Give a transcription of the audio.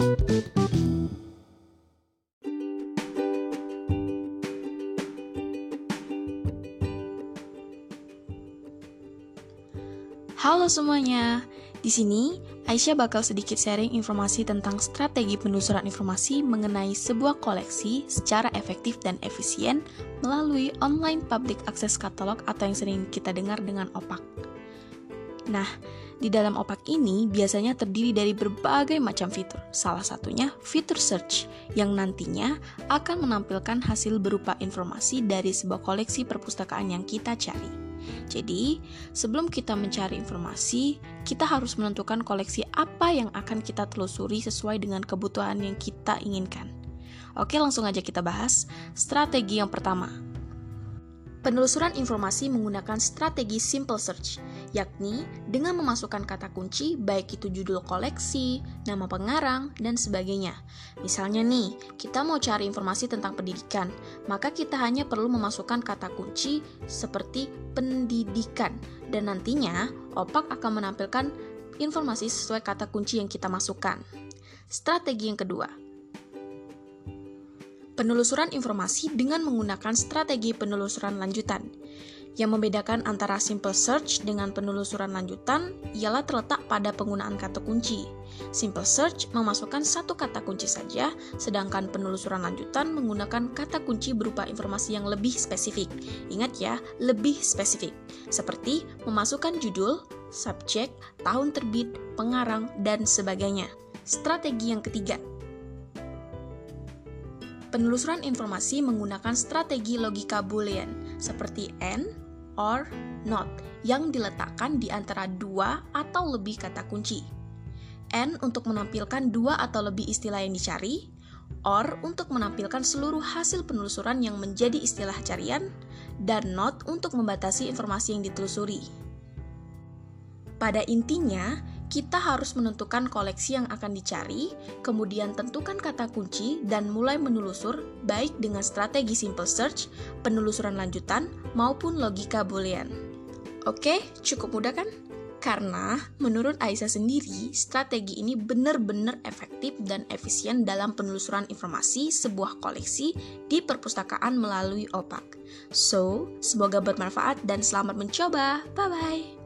Halo semuanya, di sini Aisyah bakal sedikit sharing informasi tentang strategi penelusuran informasi mengenai sebuah koleksi secara efektif dan efisien melalui online public access catalog atau yang sering kita dengar dengan OPAC. Nah, di dalam OPAC ini biasanya terdiri dari berbagai macam fitur, salah satunya fitur search yang nantinya akan menampilkan hasil berupa informasi dari sebuah koleksi perpustakaan yang kita cari. Jadi, sebelum kita mencari informasi, kita harus menentukan koleksi apa yang akan kita telusuri sesuai dengan kebutuhan yang kita inginkan. Oke, langsung aja kita bahas. Strategi yang pertama, Penelusuran informasi menggunakan strategi simple search, yakni dengan memasukkan kata kunci baik itu judul koleksi, nama pengarang, dan sebagainya. Misalnya nih, kita mau cari informasi tentang pendidikan, maka kita hanya perlu memasukkan kata kunci seperti pendidikan, dan nantinya opak akan menampilkan informasi sesuai kata kunci yang kita masukkan. Strategi yang kedua, penelusuran informasi dengan menggunakan strategi penelusuran lanjutan. Yang membedakan antara simple search dengan penelusuran lanjutan ialah terletak pada penggunaan kata kunci. Simple search memasukkan satu kata kunci saja, sedangkan penelusuran lanjutan menggunakan kata kunci berupa informasi yang lebih spesifik. Ingat ya, lebih spesifik. Seperti memasukkan judul, subjek, tahun terbit, pengarang, dan sebagainya. Strategi yang ketiga, Penelusuran informasi menggunakan strategi logika boolean seperti and, or, not yang diletakkan di antara dua atau lebih kata kunci. And untuk menampilkan dua atau lebih istilah yang dicari, or untuk menampilkan seluruh hasil penelusuran yang menjadi istilah carian, dan not untuk membatasi informasi yang ditelusuri. Pada intinya, kita harus menentukan koleksi yang akan dicari, kemudian tentukan kata kunci, dan mulai menelusur baik dengan strategi simple search, penelusuran lanjutan, maupun logika boolean. Oke, cukup mudah kan? Karena menurut Aisyah sendiri, strategi ini benar-benar efektif dan efisien dalam penelusuran informasi sebuah koleksi di perpustakaan melalui OPAC. So, semoga bermanfaat dan selamat mencoba. Bye-bye!